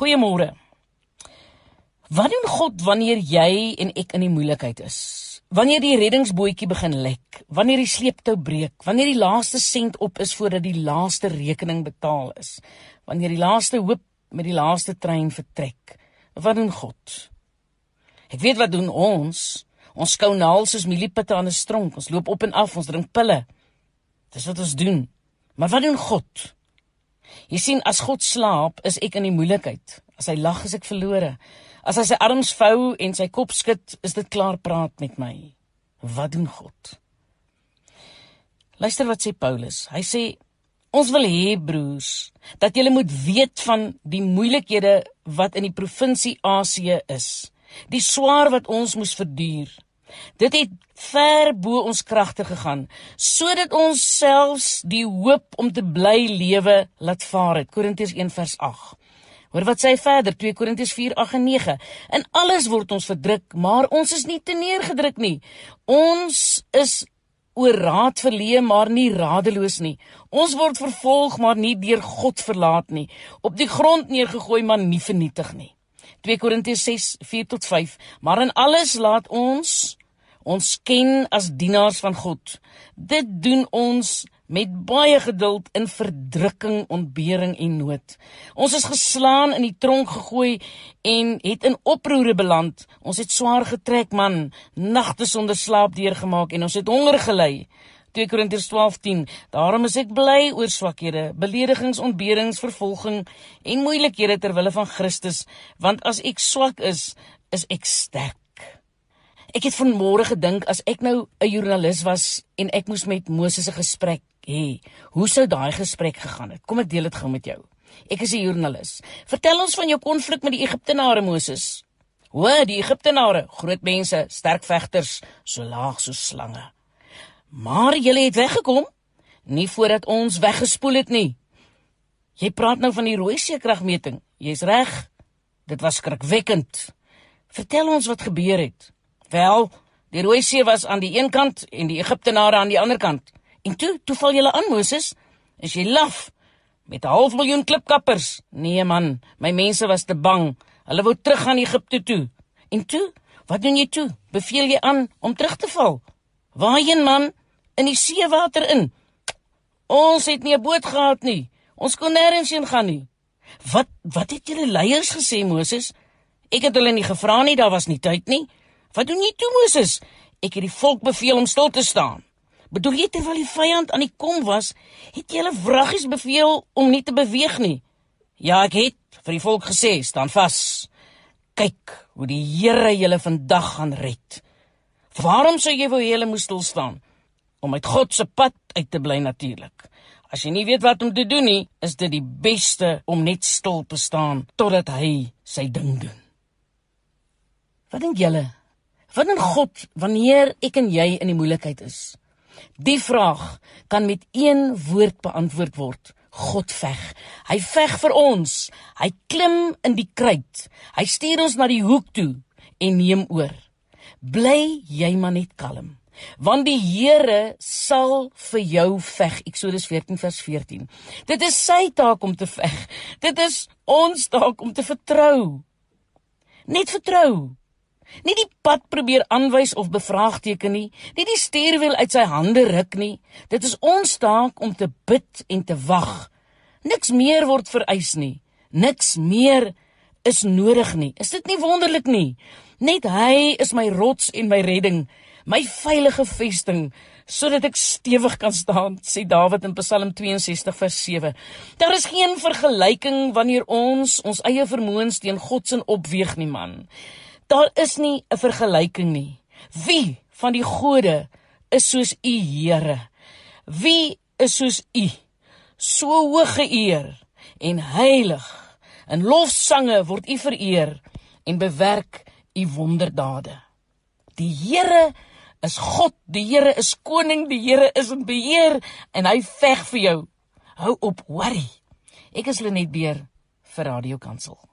Goeiemôre. Wat doen God wanneer jy en ek in die moeilikheid is? Wanneer die reddingsbootjie begin lek, wanneer die sleeptou breek, wanneer die laaste sent op is voordat die laaste rekening betaal is, wanneer die laaste hoop met die laaste trein vertrek. Wat doen God? Ek weet wat doen ons. Ons skou naels soos mieliepitte aan 'n stronk. Ons loop op en af, ons drink pille. Dis wat ons doen. Maar wat doen God? Jy sien, as God slaap, is ek in die moeilikheid. As hy lag, is ek verlore. As hy sy arms vou en sy kop skud, is dit klaar praat met my. Wat doen God? Luister wat sê Paulus. Hy sê ons wil hê broers dat julle moet weet van die moeilikhede wat in die provinsie Asië is. Die swaar wat ons moes verduur. Dit het ver bo ons kragte gegaan sodat ons selfs die hoop om te bly lewe laat vaar het. Korintiërs 1 vers 8. Hoor wat sê hy verder 2 Korintiërs 4 8 en 9. In alles word ons verdruk, maar ons is nie te neergedruk nie. Ons is oor raad verleë maar nie radeloos nie. Ons word vervolg maar nie deur God verlaat nie. Op die grond neergegooi maar nie vernietig nie. 2 Korintiërs 6 4 tot 5. Maar in alles laat ons ons ken as dienaars van God. Dit doen ons met baie geduld in verdrukking, ontbering en nood. Ons is geslaan in die tronk gegooi en het in oproere beland. Ons het swaar getrek, man, nagte sonder slaap deurgemaak en ons het honger gely. 2 Korintiërs 12:10 Daarom is ek bly oor swakhede, beledigings, ontberings, vervolging en moeilikhede ter wille van Christus, want as ek swak is, is ek sterk. Ek het vanmôre gedink as ek nou 'n joernalis was en ek moes met Moses 'n gesprek hê, hoe sou daai gesprek gegaan het? Kom ek deel dit gou met jou. Ek is 'n joernalis. Vertel ons van jou konflik met die Egiptenare Moses. Hoe die Egiptenare, groot mense, sterk vegters, so laag so slange. Maar julle het weggekom nie voordat ons weggespoel het nie. Jy praat nou van die rooi see kragmeting. Jy's reg. Dit was skrikwekkend. Vertel ons wat gebeur het. Wel, die Rooi See was aan die een kant en die Egiptenare aan die ander kant. En toe, toe val julle aan Moses? Is jy laf met 'n half miljoen klipkappers? Nee man, my mense was te bang. Hulle wou terug gaan Egipte toe. En toe, wat doen jy toe? Beveel jy aan om terug te val? Waarheen man? In die seewater in. Ons het nie 'n boot gehad nie. Ons kon nêrens heen gaan nie. Wat wat het julle leiers gesê Moses? Ek het hulle nie gevra nie, daar was nie tyd nie. Wat doen jy toe, Moses? Ek het die volk beveel om stil te staan. Bedoel jy terwyl die vyand aan die kom was, het jy hulle vraggies beveel om nie te beweeg nie? Ja, ek het vir die volk gesê, staan vas. Kyk hoe die Here julle vandag gaan red. Waarom sou jy wou hulle moes stil staan? Om uit God se pad uit te bly natuurlik. As jy nie weet wat om te doen nie, is dit die beste om net stil te staan totdat hy sy ding doen. Wat dink julle? Wat doen God wanneer ek en jy in die moeilikheid is? Die vraag kan met een woord beantwoord word. God veg. Hy veg vir ons. Hy klim in die kruit. Hy stuur ons na die hoek toe en neem oor. Bly jy maar net kalm. Want die Here sal vir jou veg. Eksodus 14 vers 14. Dit is sy taak om te veg. Dit is ons taak om te vertrou. Net vertrou. Nie die pad probeer aanwys of bevraagteken nie, nie die stuurwiel uit sy hande ruk nie. Dit is ons taak om te bid en te wag. Niks meer word vereis nie. Niks meer is nodig nie. Is dit nie wonderlik nie? Net hy is my rots en my redding, my veilige vesting sodat ek stewig kan staan, sê Dawid in Psalm 62 vers 7. Daar is geen vergelyking wanneer ons ons eie vermoëns teen God se opweeg nie, man. Daar is nie 'n vergelyking nie. Wie van die gode is soos U, Here? Wie is soos U? So hoog geëer en heilig. In lofsange word U vereer en bewerk U wonderdade. Die Here is God, die Here is koning, die Here is in beheer en hy veg vir jou. Hou op worry. Ek is Lenet Beer vir Radio Kansel.